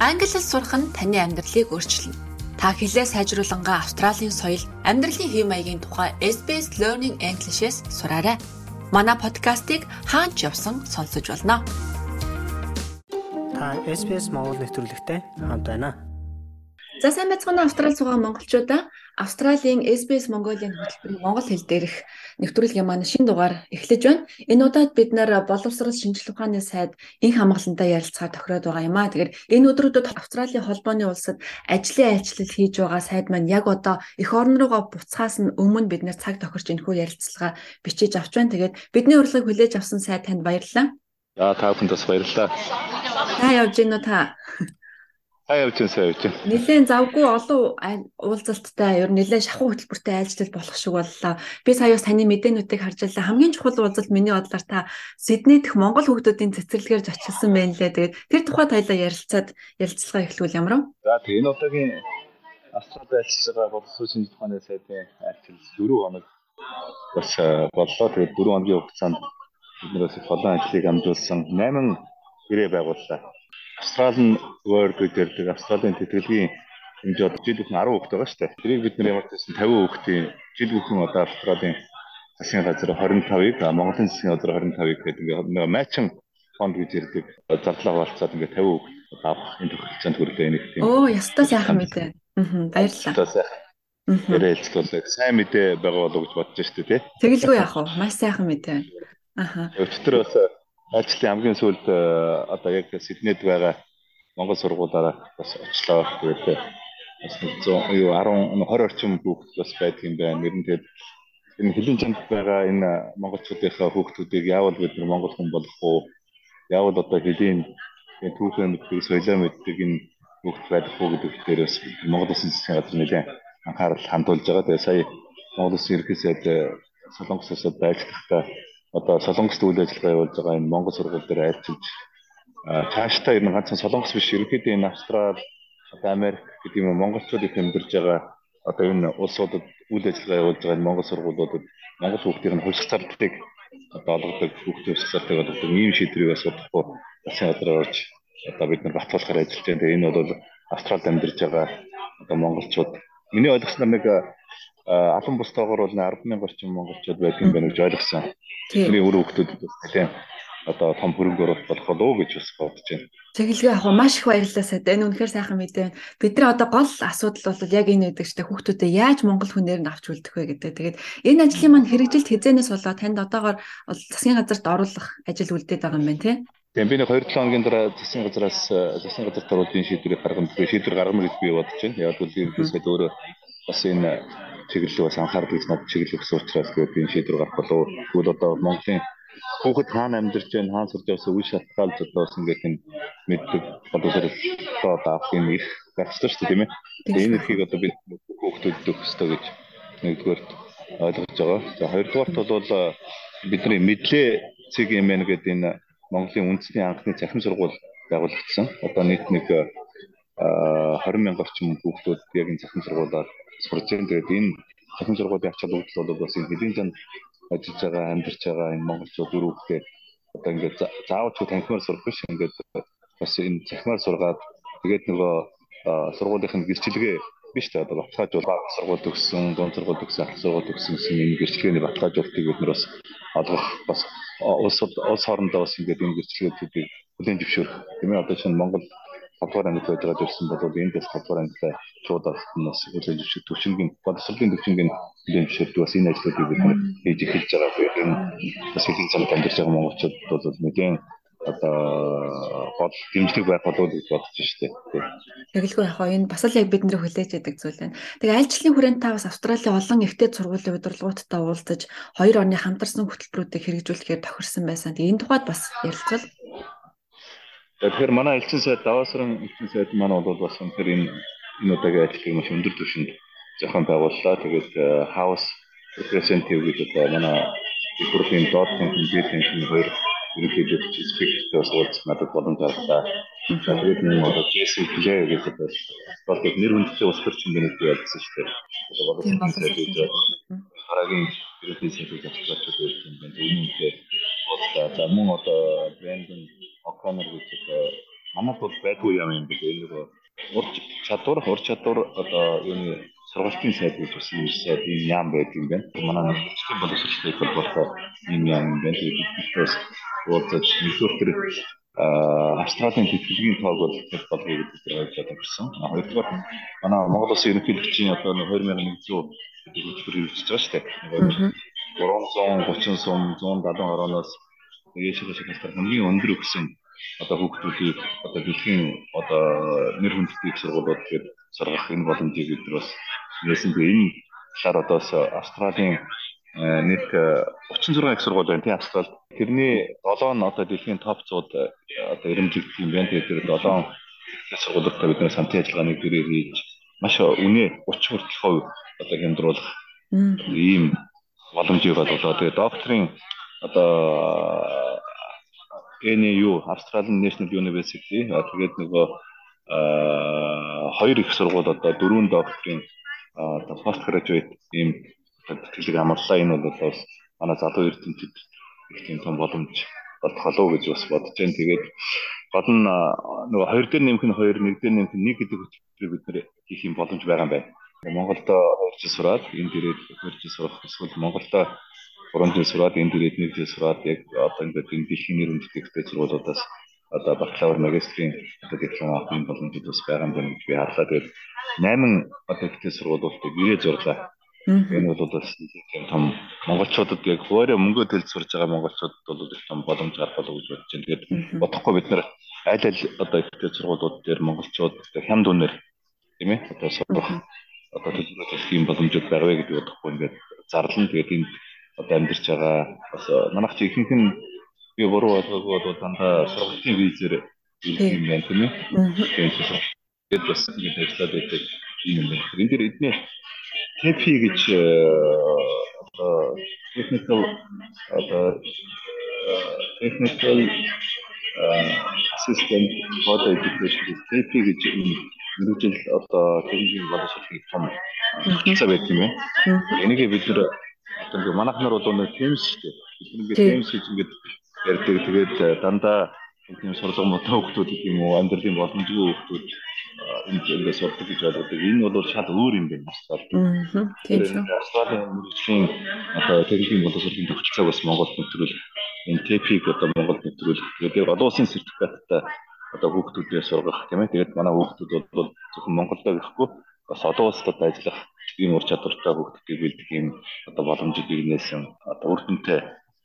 Англи хэл сурах нь таны амьдралыг өөрчилнө. Та хэлээ сайжруулангаа Австралийн соёл, амьдралын хэв маягийн тухай SBS Learning English-с сураарай. Манай подкастыг хаач явсан сонсож болно. Та SBS Монгол нэвтрүүлэгтэй хамт байна. За сайн байцгаана Австрали суугаа монголчуудаа Австралийн SBS Mongolia хөтөлбөрийн монгол хэл дээрх нэвтрүүлгийн маань шинэ дугаар эхлэж байна. Энэ удаад бид нэр боловсрол шинжилгээ ухааны сайд инх хамгаалалтаа ярилцахаар тохироод байгаа юм аа. Тэгэхээр энэ өдрүүдэд Австралийн холбооны улсад ажлын айлчлал хийж байгаа сайд маань яг одоо эх орн руугаа буцахаас нь өмнө бид нэр цаг тохирч энэхүү ярилцлага бичиж авч байна. Тэгээд бидний урилгыг хүлээж авсан сайд танд баярлалаа. За та бүхэнд бас баярлалаа. Та явж гин үү та? Хаяа явж сайн явж байна. Нилээн завгүй олон уулзалттай ер нь нилээн шахуу хөтөлбөртэй айлчлал болох шиг боллоо. Би сая бас таны мэдээнүүдийг харж байлаа. Хамгийн чухал уулзалт миний бодлоор та Сидней дэх Монгол хүүхдүүдийн цэцэрлэгээр зочилсан байна лээ. Тэгээд тэр тухай тайлаа ярилцаад ярилцлага эхлүүл ямар вэ? За тэг энэ удаагийн Австралид айлчлж байгаа боловсрол шинжилгээ ухааны сайдын айлчлал 4 хоног бас боллоо. Тэгээд 4 хоногийн хугацаанд бид нэрээс олон ажлыг амжуулсан 8 гэрээ байгууллаа Австралин World гэдэг Австралийн тэтгэлгийн хэмжээ одоо жил бүхэн 10 хүүхэд байгаа шүү дээ. Тэрийг бид нэр ямар ч байсан 50 хүүхдийн жил бүхэн одоо Австралийн засгийн газар 25-ыг Монголын засгийн газар 25-ыг гэдэг ингээ матчин фонд гэж ярддаг зарлага болцоод ингээ 50 хүүхэд авах энэ тохиолдолд хүрлээ нэг тийм. Оо, ястаа сайхан мэдээ. Аа, баярлалаа. Ястаа сайхан. Ярилцлуулаа сайн мэдээ байгаа болов гэж бодож шүү дээ. Тэгэлгүй яах вэ? Маш сайхан мэдээ. Аха. Өчтөр бас ажлын хамгийн сүүлд э, одоо яг Сиднейд байгаа Монгол сургуулаараа бас очлоо. Тэгээд бас 100 юу 10 20 орчим хүүхэд бас байдаг юм байна. Нэр нь тэгээд энэ хөлийн чамд байгаа энэ монголчуудынхаа хүүхдүүдийг яавал бид нар монгол хүн болох уу? Яавал одоо хөлийн түүхээ мэддэг, соёлоо мэддэг энэ хүүхд байдаг уу гэдэг дээр бас Монгол Улсын засгийн газар нэлээд анхаарал хандуулж байгаа. Тэгээд сая Монгол Улсын ерөнхий сайд э, Солонгос улсад ажиллахдаа одоо солонгост үйл ажиллагаа явуулж байгаа энэ Монгол сургууль дээр айлчилж цаашдаа ер нь ганцхан солонгос биш ерөнхийдөө энэ Австрал одоо Америк гэдэг юм монголчууд их амьдарж байгаа одоо энэ улсуудад үйл ажиллагаа явуулж байгаа Монгол сургуулиудад Монгол хүүхдийн хувьсах зардалтыг одоо олгодог хүүхдийн хувьсах зардалтыг олгодог ийм шийдвэрийг бас удахгүй засгийн газар орж одоо бид нар батлуулахаар ажиллаж байна. Тэгээ энэ бол Австралид амьдарж байгаа одоо монголчууд миний ойлгосноор нэг алан бустайгаар бол 100000 орчим монголчууд байдаг юм байна гэж ойлгосон. Тэрний өөр хүмүүсд нэлээд одоо том хөрөнгө оруулалт болох болов уу гэж бас бодож байна. Цэглэгээ авах маш их баярлалаа сайд. Энэ үнэхээр сайхан мэдээ байна. Бидний одоо гол асуудал бол яг энэ байдаг ч та хүүхдүүдэд яаж монгол хүнээр нь авч үлдэх вэ гэдэг. Тэгээд энэ ажлын маань хэрэгжилт хязгаарнаас болоод танд одоогоор засгийн газарт оруулах ажил үлдээд байгаа юм байна тий. Тийм би нэг 2-7 хоногийн дараа засгийн газараас засгийн газарт оруулалтын шийдвэрийг гаргана. Шийдвэр гаргана гэж би бодож байна. Яг бол ерөнхийдөө өөрөө бас энэ чиглэлээ бас анхаарал гэж над чиглэл өгсөн учраас тэгээд энэ шийдвэр гарах болов. Тэгвэл одоо Монголын хүүхэд хаана амьдарч байна, хаана сурч байгааг үе шалтгаалж одоо бас ингээд энэ мэддэг боловсролтой авах юм их гарчдаг шүү дээ тийм ээ. Энэ эрхийг одоо бид хүүхдүүдэд өгөх ёстой гэж нэгдүгээр ойлгож байгаа. За хоёрдугаарт бол бидний мэдлээ цэг юм байна гэдэг энэ Монголын үндэсний анхны цахим сургууль байгуулагдсан. Одоо нийт нэг 20 мянга орчим хүүхдүүд яг энэ цахим сургуулиар байгаа. Тэгээд энэ цахим сургуулийн ачаал үйлдэл бол бас энэ хэдийн зам ажиллаж байгаа, амьдарч байгаа энэ монголчууд өрөвхтэй одоо ингээд заавал ч танхимаар сурах биш ингээд бас энэ цахимаар сургаад тэгээд нөгөө сургуулийнхын гэрчлэгээ биш та одоо баталгаажуул баг сургууль төгссөн, дунд сургууль төгссөн, ах сургууль төгссөн энэ гэрчлэгээний баталгаажуултыг бид нар бас олгох бас улс улс хоорондоо бас ингээд энэ гэрчлэгээтүүдийг бүлээн зөвшөөрөх. Тийм ээ одоо чинь Монгол 5 дугаар ангид байж байгаа ирсэн бол энд бас 5 дугаар ангидаа шууд бас хүлээж авчих төвчнгийн боловсролын төвчнгийн хүлээж авчирдаг бас энэ ажлуудыг бид хийж эхэлж байгаа. Энэ бас хэдийн цагт амьдарч байгаа монголчууд бол нэгэн одоо гол дэмжлэг байх болов уу гэж бодож штэ. Тэгэлгүй яг энэ бас л яг бид нэр хүлээж яадаг зүйл байна. Тэгээ айлчлалын хүрээнд та бас Австралийн олон ихтэй сургуулийн удирдлагуудтай уулзаж хоёр орны хамтарсан хөтөлбөрүүдийг хэрэгжүүлэхээр тохирсон байсан. Тэгээ энэ тухайд бас ярилцвал Тэгэхээр манай элчин сайд даваасран элчин сайд маань бол бас энэ энэ удаагийн ажлыг маш өндөр түвшинд зохион байгууллаа. Тэгээд хаус representative гэж одоо манай Европын доод компьютерийн хоёр ерөнхийдөө спикертэй уулзах надад боломж олгоо. Тэгээд нэг одоо Джесси Плэй гэж одоо бол нэр хүндтэй улс төрчин гэнэ гэж ялсан шүү дээ. Болов уу. Харагийн ерөнхий сайдыг авчирч байдаг юм байна. Үнэхээр бол за мөн одоо Брэндон О'Коннор гэж одоо манад бол байдгүй юм юм бид энэ нөгөө ур чадвар ур чадвар одоо юуны сургалтын сайд гэж бас юм сайд ийм яам байдаг юм байна. Манай нэгдсэн боловсролтой холбоотой ийм яам юм байна. Бидээс нэгдүгээр тэр Австралийн тэтгэлийн тоог бол тэр болгоё гэдэг дээр ойлгож авсан. Хоёрдугаар манай Монгол Улсын ерөнхийлөгчийн одоо 2100 гэдэг хөтөлбөр хэрэгжиж байгаа шүү дээ. 330 сум 170 орооноос ээшээс шалтгаалсан хамгийн өндөр өгсөн одоо хүүхдүүдийг одоо дэлхийн одоо нэр хүндтэй сургуулиуд гээд сургах энэ боломжийг бид нар бас нээсэн. Тэгээ энэ талаар одоо Австралийн нийт 36 их сургууль байна тийм Австралид. Тэрний 7 нь одоо дэлхийн топ 100-д одоо ирэмжигдэх юм байна. Тэгээд тэр 7 сургуулиудтай бид нэр самтын ажиллагааны гэрээ хийж маш үнэ 30 хүртэл одоо хямдруулах ийм боломжийг олголоо. Тэгээд докторийн одоо NAU Australian National University тэгээд нөгөө хоёр их сургууль одоо дөрвөн докторийн одоо пост гражуэйт ийм тэтгэлэг амарлаа энэ бол бас манай залуу эрдэмтэд их тийм том боломж болох болов гэж бас бодож байна. Тэгээд гол нь нөгөө хоёр дээр нэмэх нь хоёр, нэг дээр нэмэх нь нэг гэдэг хөтөлбөрийг бид нэр хийх юм боломж байгаа юм байна. Монголд 2 жил сураад энэ дээрээ 2 жил сурах эсвэл Монголд 3 жил сураад энэ дээрээ 1 жил сураад яг одоо ингээд энэ дэлхийн нэр хүндтэй ихтэй сургуулиудаас одоо бакалавр магистрийн одоо диплом авах юм боломжууд бас байгаа юм байна гэж би харлаа. Тэгээд 8 одоо ихтэй сургуулиудыг ирээ зурлаа. Энэ бол бас тийм том монголчуудад яг өөрөө мөнгө төлж сурж байгаа монголчуудад бол их том боломж гарах болов гэж бодож байна. Тэгээд бодохгүй бид нар аль аль одоо ихтэй сургуулиуд дээр монголчууд хямд үнээр тийм ээ одоо сурах одоо төлөвлөлт хийх юм боломжууд байгаа вэ гэдэг бодохгүй ингээд зарлан тэгээд энд одоо амьдарч байгаа бас манайх чи ихэнх нь би буруу ойлгоогүй бол дандаа сургалтын визээр ирэх юм байна тийм ээ. Тэгээд бас ингэж ажиллаад байдаг юм байна. Энэ дэр эдний TEFI гэж одоо technical одоо technical assistant for education TEFI гэж мөрөжл одоо техникийн боловсролын том хэсэг байт юм байна. Энийг бид нэр одоо ингээ манайх нар бол нэг темс шүү дээ. Бид ингээ темс гэж ингээд ярьдаг. Тэгээд э, дандаа тийм сурлага мотой хүмүүс юм уу амьдралын боломжгүй хүмүүс энд ингээ сурдаг гэж боддог. Энэ бол шал өөр юм байна бас. Тийм шүү. Австралийн мөрөжлийн одоо техникийн боловсролын төвчлэг бас Монголд нэвтрүүл энэ ТЭП-ийг одоо Монголд нэвтрүүл. Тэгээд олон улсын сертификаттай одоо хүүхдүүдээ сургах тийм ээ. Тэгээд манай хүүхдүүд бол зөвхөн Монголд гэхгүй бас олон улсад ажиллах ийм ур чадвартай хүүхдүүдийг бэлдэх ийм одоо боломжийг нээсэн одоо үр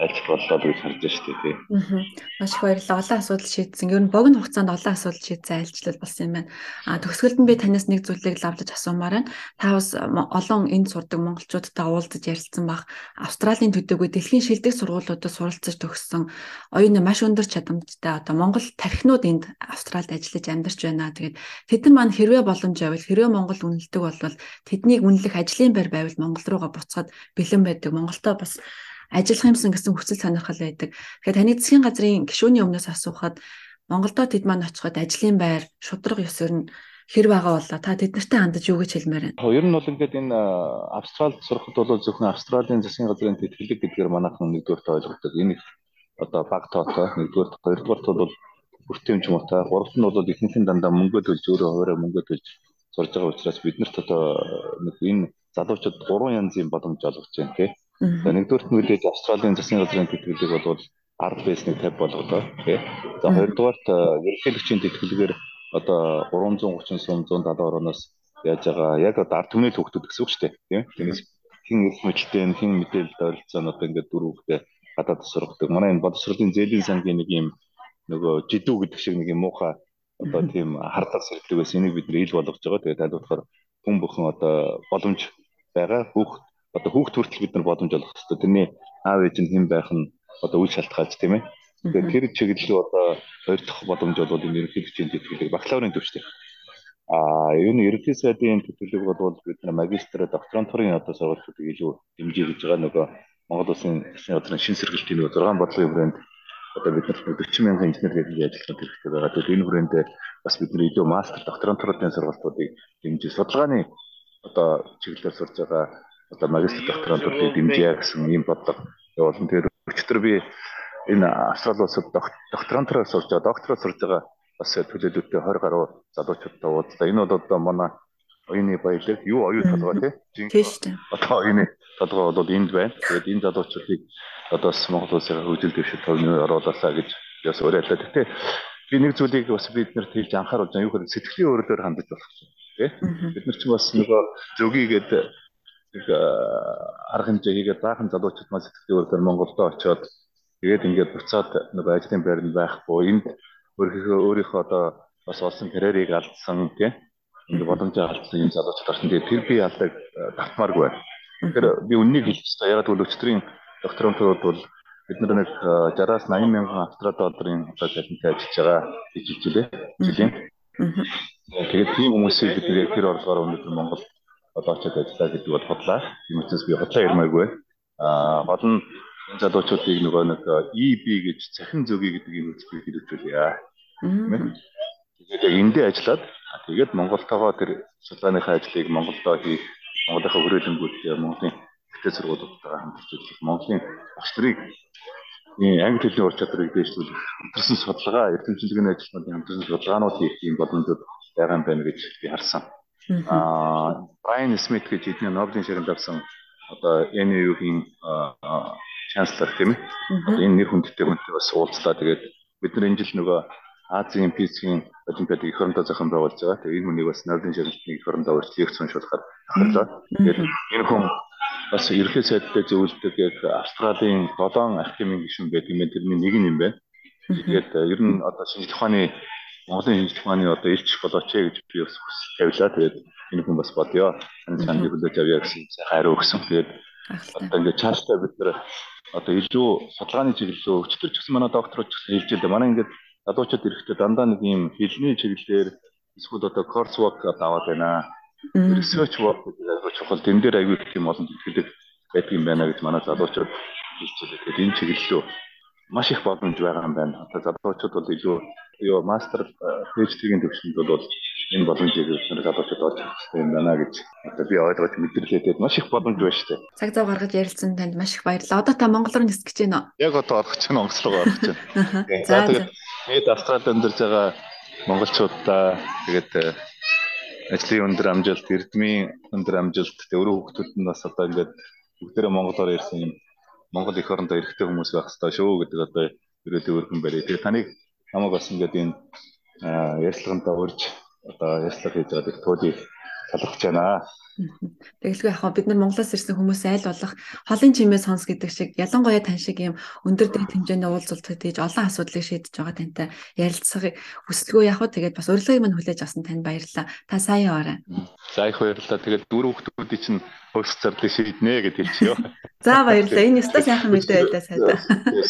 альж боллоо гэж харж шүү дээ. Аа. Маш их баярлалаа. Олон асуудал шийдсэн. Ер нь богино хугацаанд олон асуудал шийдсэн айлчлал болсон юм байна. Аа төгсгөлд нь би танаас нэг зүйлийг лавлаж асуумаар байна. Та бас олон энд сурдаг монголчуудтай уулзаж ярилцсан баг. Австралийн төдийгүй дэлхийн шилдэг сургуулиудад суралцаж төгссөн оюуны маш өндөр чадамжтай одоо монгол тархинууд энд Австралид ажиллаж амьдарч байна. Тэгээд тэд нар маань хэрвээ боломж байвал хэрвээ монгол үнэлдэг болвол тэднийг үнэлэх ажлын байр байвал монгол руугаа буцаад бэлэн байдаг. Монголтой бас ажиллах юмсан гэсэн хүсэл сонирхол байдаг. Тэгэхээр таны засгийн газрын гишүүний өмнөөс асуухад Монголдо тэд маань очиход ажлын байр, шудраг ёсоор нь хэр байгаа болоо та тэд нартай хандаж юу гэж хэлмээр байна. Ер нь бол ингээд энэ Австралид сурахад бол зөвхөн Австралийн засгийн газрын тэтгэлэг гэдгээр манайхан нэгдүгээр ойлгодог. Энэ их одоо баг тоотой нэгдүгээр хоёрдугаар бол бүртэмж муутай гуравт нь бол ихэнх нь дандаа мөнгө төлж өөрөө хоороо мөнгө төлж сурж байгаа учраас биднэрт одоо нэг энэ залуучууд гурван янзын боломж олгож байна тийм За нэгдүгürt нь мэдээж Австралийн засгийн газрын тэтгэлэг бол ард байсныг 50 болгодоо тий. За хоёрдугаарт ерөнхийлөгчийн тэтгэлгээр одоо 330 сум 170 орноос яаж байгаа яг одоо ард түмний хөвгтүүд гэсэн үг шүү дээ тийм. Тиймээс хин их мэдлэлтэй хин мэдээлэлд ойролцоо нь одоо ингээд дөрөв хөвгтэй гадаад сургадаг. Манай энэ боловсролын зээлийн сангийн нэг юм нөгөө жидүү гэдэг шиг нэг юм муухай одоо тийм хардлага сэргэлэг байсан. Энийг бид нэр ил болгож байгаа. Тэгээд тайлбарлахаар хүн бүхэн одоо боломж байгаа. Хүүхд одоо хүүхд хүртэл бид нар боломж олох хэрэгтэй. Тэрний аав ээж нь хэн байх нь одоо үйл шалтгаалж тийм ээ. Тэгэхээр тэр чиглэлөө одоо хоёр дахь боломж бол энэ ерөнхийлөгчийн тэтгэлэг бакалаврын төвчтэй. А ер нь ерөнхий сайдын тэтгэлэг бол бид нар магистр докторантурын одоо сургалтуудыг илүү дэмжиж байгаа нөгөө Монгол Улсын засгийн газрын шин сэргэлтийн нөгөө 6 бодлогын хүрээнд одоо бид нар 40 мянган инженер гэдэг ажиллах хэрэгтэй байгаа. Тэгэхээр энэ хүрээнд бас бид нар илүү мастер докторантурын сургалтуудыг дэмжиж судалгааны одоо чиглэлээр сурж байгаа одоо магистр докторантуудыг дэмжиж гэсэн ийм бодлого явуулсан. Тэгэхээр өчтөр би энэ Австрали улсад докторантураа сурж байгаа, доктороо сурж байгаа бас төлөөлөлтөй 20 гаруй залуучуудтай уулзлаа. Энэ бол одоо манай оюуны баялаг юу оюу толгой дээ. Одоо оюуны толгой бол энд байна. Тэгээд энэ залуучуудыг одоо бас Монгол улсын хөгжил дэвшил төвний оруулаасаа гэж бас уриаллаа. Гэтэ би нэг зүйлийг бас бид нарт хэлж анхааруулж байгаа юу гэхээр сэтгэлийн өөрлөөр хандаж болох тий. Бид нар ч бас нөгөө зөвгийгээд арга хэмжээ хийгээд баахан залуучууд маань сэтгэлийн өөрлөөр Монголдо очиод тэгээд ингээд буцаад нөгөө ажлын байранд байхгүй энд өөрийнхөө өөрийнхөө одоо бас олсон карьерийг алдсан тий ингээд боломжоо алдсан юм залуучууд орсон. Тэгээд тэр би алдаг давтмааргүй байна. Тэгэхээр би үннийг хэлж байгаа. Яг бол өчтөрийн докторантурууд бол бид нар нэг 60-аас 80 мянган австрал долларын одоо цалинтай ажиллаж байгаа гэж хэлжээ. Жилийн. Тэгээд тийм хүмүүсийг бид нэр тэр орлогоор өнөөдөр Монгол одоо очиод ажиллаа гэдэг бол бодлаа. Тийм учраас би хотлоо ярмаагүй. Аа гол нь энэ залуучуудыг нөгөө нэг EB гэж цахин зөгийг гэдэг юм үзбийг хэрэгжүүлье. Тэгээд яг эндээ ажиллаад тэгээд Монголтойгоо тэр судалгааныхаа ажлыг Монголдоо хийх, Монголынхаа хүрээлэнгүүдтэй Монголын ихтэй сургуулиудтайгаа хамтарч ажиллах, Монголын багш нарыг англи хэлний ур чадварыг дэвшүүлэх, хамтарсан судалгаа, эрдэмтдийн ажилтнуудын хамтарсан судалгаанууд хийх юм боломжууд байгаа юм байна гэж би харсан. Аа, Брайан Смит гэж эдний Нобелийн шагналд авсан одоо NU-ийн chancellor тийм ээ. Энэ нэр хүндтэй хүнтэй бас уулзлаа. Тэгээд бид нар энэ жил нөгөө Азийн физикийн олимпиадыг эх орондоо зохион байгуулж байгаа. Тэгээд энэ хүнийг бас Нобелийн шагналыг эх орондоо урьж лекц уншуулахаар тохирлоо. Тэгээд энэ хүн бас ерхий сайдтай зөвлөдөг яг Австралийн 7 архимын гишүүн байдаг юм. Тэрний нэг нь юм байна. Тэгээд ер нь одоо шинжлэх ухааны Монголын ухааны одоо илч болооч ээ гэж би бас хүсэл тавилаа. Тэгээд энэ хүн бас бодё. Таны чанд хүлээж авъя гэсэн хариу өгсөн. Тэгээд одоо ингээд цаашдаа бид нэр одоо илүү судалгааны чиглэлөө өчтөр ч гэсэн манай докторууд ч гэсэн хэлж байлаа. Манай ингээд залуучууд ирэхдээ дандаа нэг юм хэлний чиглэлээр эсвэл одоо course work аваад байна. Research work гэдэг аягүй чухал. Тэн дээр аягүй их юм олон тэтгэлэг байдаг юм байна гэж манай залуучууд хэлж байлаа. Тэгээд энэ чиглэлөө маш их боломж байгаа юм байна. Одоо залуучууд бол илүү юу мастер PhD-ийн төвшөнд бол энэ боломжийг өснөр залуучууд олж авах хэрэгтэй юм байна гэж одоо би ойлгож мэдрэлээдээд маш их боломж байна шүү дээ. Цаг зав гаргаж ярилцсан танд маш их баярлалаа. Одоо та Монгол руу нисэх гэж байна уу? Яг одоо орох гэж байна, Монгол руу орох гэж байна. За тэгээд хэд Австралид амьдарч байгаа монголчуудаа тэгээд э, ажлын өндөр амжилт, эрдмийн өндөр амжилт, тэгээд өөрөө хүүхдүүд нь бас одоо ингээд бүгдээрээ монголоор ирсэн юм Монгол эх орондоо эрэгтэй хүмүүс байх хэрэгтэй шүү гэдэг одоо ерөөдөө өргөн барья. Тэгээд таныг намайг бас ингээд энэ ярьцлагантаа урьж одоо ярьцлага хийж байгаа их туйлыг талархаж байна. Тэгэлгүй яг бид нар Монголоос ирсэн хүмүүс айл болох холын чимээ сонс гэдэг шиг ялангуяа тань шиг юм өндөр дэд хэмжээний уулзалт хийж олон асуудлыг шийдэж байгаа тантай ярилцахыг хүсэлгүй яг хөө тэгээд бас урилгыг мань хүлээж авсан танд баярлалаа. Та сайн яваарай. За их баярлалаа. Тэгээд дөрөв хүмүүсийн чинь хөөс зарлыг шийднэ гэж хэлчихё. За баярлалаа. Энэ өстө сайхан мэдээ байлаа сайдаа.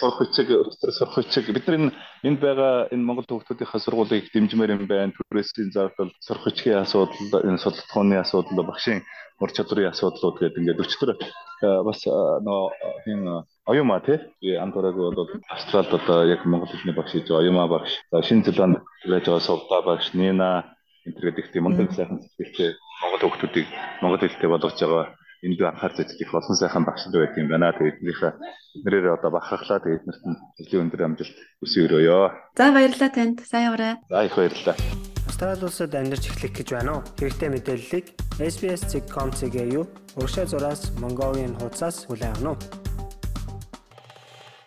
Сурах хүчиг сурах хүчиг бид нар энд байгаа энэ Монгол хүүхдүүдийнхээ сургуулийг дэмжмээр юм байна. Түрээсийн зардал, сурах хүчгийн асуудал, энэ судалгааны асуудал, багшийн ур чадрын асуудлууд гэдэг ингээд өчтөр бас нөгөө хин оюума тий андуураг бол австралид одоо яг монгол хэлний багш хийж байгаа оюума багш. За шинэ зеланд байж байгаа сувда багш Нина энэ төр гэдэг тийм мундаг сайхан сэтгэлтэй монгол хүүхдүүдийг монгол хэлтэй болгож байгаа энд анхаар зэжих их олон сайхан багш нар байдаг юм байна. Тэгээд эднийхээ эднэрээр одоо бахархлаа тэгээд эднэрт нь жилийн өндөр амжилт хүсье өрөөё. За баярлалаа танд. Сайн яваарай. За их баярлалаа. Австрали улсад амьдарч эхлэх гэж байна уу? Хэрэгтэй мэдээллийг SBS.com.cg юу? Урагшаа зураас Mongolian хуудасаас хүлээн авах нь.